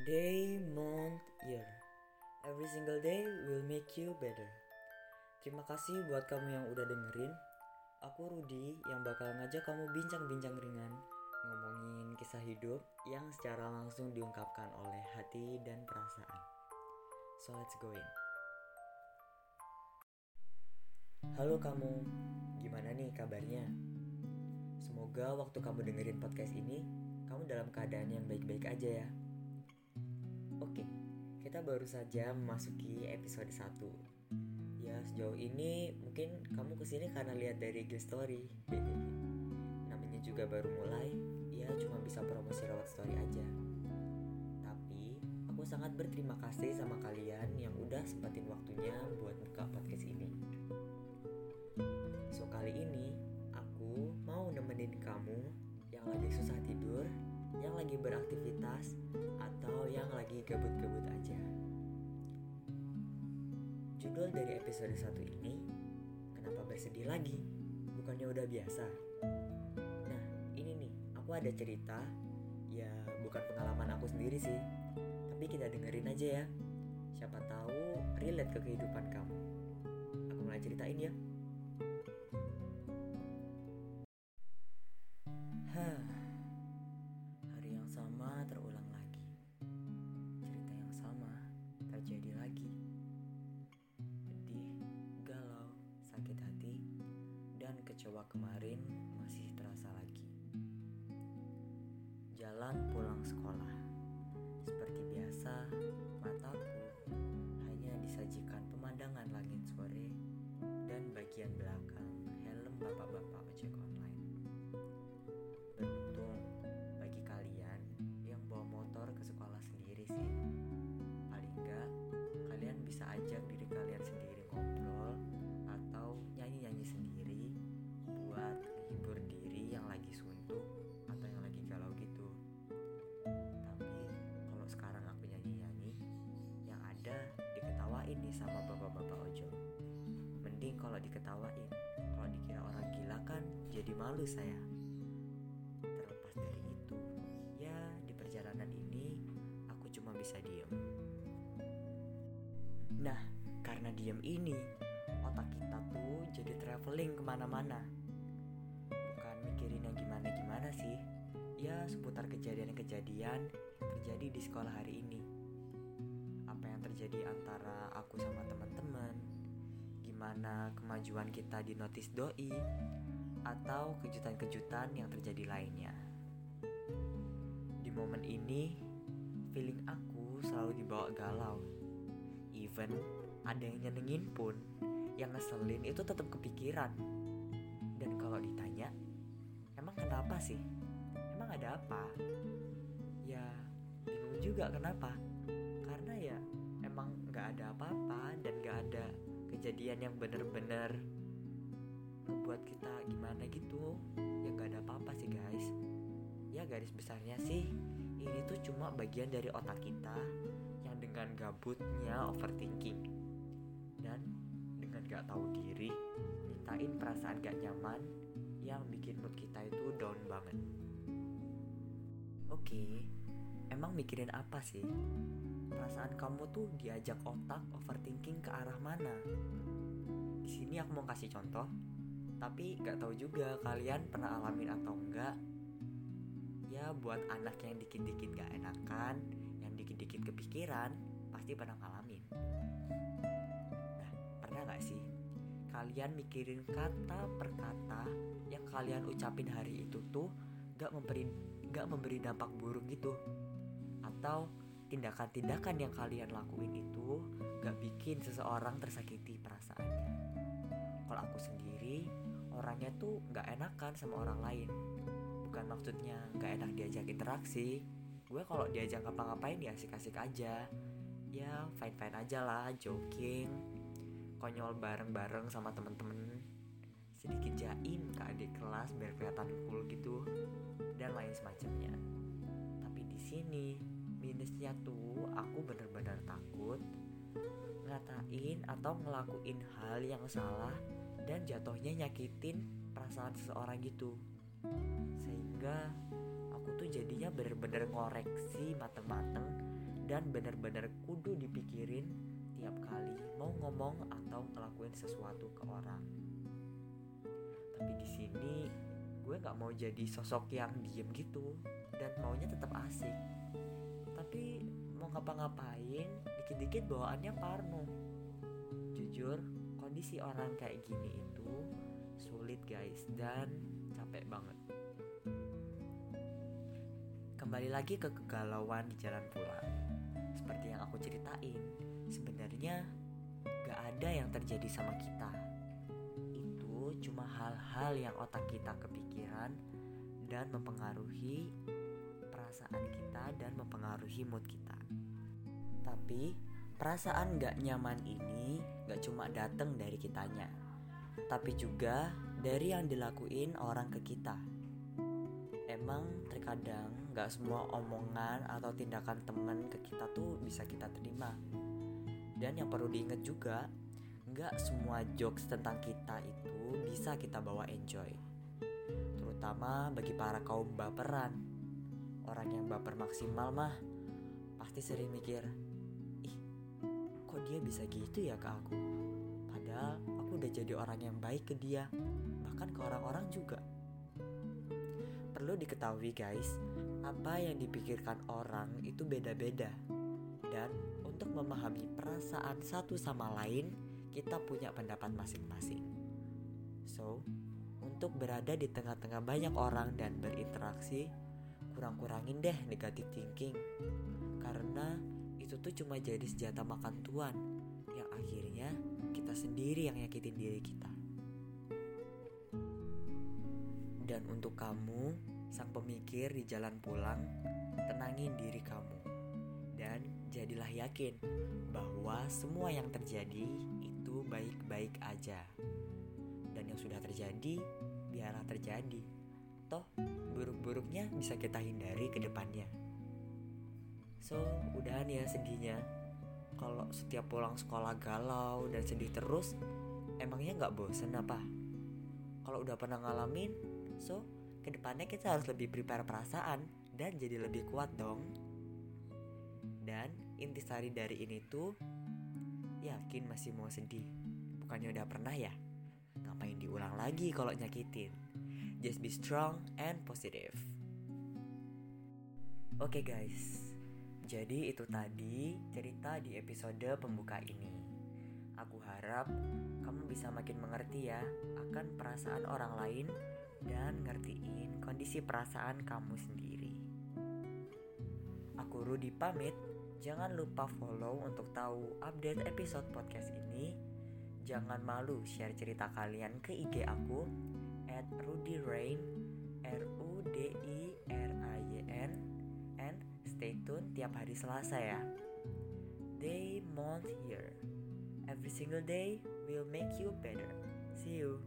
Day, month, year. Every single day will make you better. Terima kasih buat kamu yang udah dengerin. Aku Rudi yang bakal ngajak kamu bincang-bincang ringan ngomongin kisah hidup yang secara langsung diungkapkan oleh hati dan perasaan. So let's go in. Halo kamu, gimana nih kabarnya? Semoga waktu kamu dengerin podcast ini, kamu dalam keadaan yang baik-baik aja ya. Kita baru saja memasuki episode 1 Ya sejauh ini mungkin kamu ke sini karena lihat dari Gil Story Namanya juga baru mulai, ya cuma bisa promosi lewat story aja. Tapi aku sangat berterima kasih sama kalian yang udah sempatin waktunya lagi beraktivitas atau yang lagi gabut-gabut aja. Judul dari episode 1 ini, Kenapa bersedih lagi? Bukannya udah biasa? Nah, ini nih, aku ada cerita, ya bukan pengalaman aku sendiri sih, tapi kita dengerin aja ya. Siapa tahu relate ke kehidupan kamu. Aku mulai ceritain ya. Hah, dan kecewa kemarin masih terasa lagi. Jalan pulang sekolah. Seperti biasa, mataku hanya disajikan pemandangan langit sore dan bagian belakang helm bapak-bapak ojek online. Diketawain, kalau dikira orang gila kan jadi malu saya. Terlepas dari itu, ya di perjalanan ini aku cuma bisa diem. Nah, karena diem ini, otak kita tuh jadi traveling ke mana-mana. Bukan mikirin yang gimana-gimana sih, ya seputar kejadian-kejadian terjadi di sekolah hari ini. Apa yang terjadi antara aku sama teman-teman, gimana kemajuan kita di notis doi, atau kejutan-kejutan yang terjadi lainnya. Di momen ini, feeling aku selalu dibawa galau. Even ada yang nyenengin pun, yang ngeselin itu tetap kepikiran. Dan kalau ditanya, emang kenapa sih? Emang ada apa? Ya, bingung juga kenapa. Karena ya emang nggak ada apa-apa dan nggak ada kejadian yang bener-bener ngebuat kita gimana gitu ya nggak ada apa-apa sih guys. Ya garis besarnya sih ini tuh cuma bagian dari otak kita yang dengan gabutnya overthinking dan dengan gak tahu diri mintain perasaan gak nyaman yang bikin mood kita itu down banget. Oke emang mikirin apa sih? Perasaan kamu tuh diajak otak overthinking ke arah mana? Di sini aku mau kasih contoh tapi gak tahu juga kalian pernah alamin atau enggak ya buat anak yang dikit-dikit gak enakan yang dikit-dikit kepikiran pasti pernah ngalamin. Nah pernah gak sih kalian mikirin kata per kata yang kalian ucapin hari itu tuh gak memberi gak memberi dampak buruk gitu atau tindakan-tindakan yang kalian lakuin itu gak bikin seseorang tersakiti perasaannya. Kalau aku sendiri orangnya tuh gak enakan sama orang lain. Bukan maksudnya gak enak diajak interaksi. Gue kalau diajak ngapa-ngapain ya asik-asik aja. Ya fine fine aja lah joking konyol bareng-bareng sama temen-temen. Sedikit jaim ke adik kelas biar kelihatan cool gitu dan lain semacamnya. Tapi di sini minusnya tuh aku bener-bener takut ngatain atau ngelakuin hal yang salah dan jatuhnya nyakitin perasaan seseorang gitu sehingga aku tuh jadinya bener-bener ngoreksi mateng-mateng dan bener-bener kudu dipikirin tiap kali mau ngomong atau ngelakuin sesuatu ke orang. Tapi di sini gue nggak mau jadi sosok yang diem gitu dan maunya tetap asik. Tapi mau ngapa-ngapain, dikit-dikit bawaannya parno. Jujur, kondisi orang kayak gini itu sulit guys dan capek banget. Kembali lagi ke kegalauan di jalan pulang. Seperti yang aku ceritain, sebenarnya gak ada yang terjadi sama kita. Itu cuma hal-hal yang otak kita kepikiran dan mempengaruhi perasaan kita dan mempengaruhi mood kita. Tapi perasaan gak nyaman ini gak cuma datang dari kitanya, tapi juga dari yang dilakuin orang ke kita. Emang terkadang gak semua omongan atau tindakan temen ke kita tuh bisa kita terima. Dan yang perlu diingat juga, gak semua jokes tentang kita itu bisa kita bawa enjoy. Terutama bagi para kaum baperan. Orang yang baper maksimal mah pasti sering mikir, ih kok dia bisa gitu ya ke aku? Padahal aku udah jadi orang yang baik ke dia, bahkan ke orang-orang juga. Perlu diketahui guys, apa yang dipikirkan orang itu beda-beda. Dan untuk memahami perasaan satu sama lain, kita punya pendapat masing-masing. So, untuk berada di tengah-tengah banyak orang dan berinteraksi, kurang-kurangin deh negatif thinking. Karena itu tuh cuma jadi senjata makan tuan yang akhirnya kita sendiri yang nyakitin diri kita. Dan untuk kamu, sang pemikir di jalan pulang, tenangin diri kamu. Dan jadilah yakin bahwa semua yang terjadi itu baik-baik aja. Dan yang sudah terjadi, biarlah terjadi. Toh, buruk-buruknya bisa kita hindari ke depannya. So, udahan ya sedihnya. Kalau setiap pulang sekolah galau dan sedih terus, emangnya nggak bosen apa? Kalau udah pernah ngalamin, So, ke depannya kita harus lebih prepare perasaan dan jadi lebih kuat dong. Dan intisari dari ini tuh, yakin masih mau sedih. Bukannya udah pernah ya? Ngapain diulang lagi kalau nyakitin? Just be strong and positive. Oke okay guys, jadi itu tadi cerita di episode pembuka ini. Aku harap kamu bisa makin mengerti ya akan perasaan orang lain dan ngertiin kondisi perasaan kamu sendiri. Aku Rudi pamit. Jangan lupa follow untuk tahu update episode podcast ini. Jangan malu share cerita kalian ke IG aku at Rudy Rain R U D I R A Y N and stay tune tiap hari Selasa ya. Day, month, year. Every single day will make you better. See you.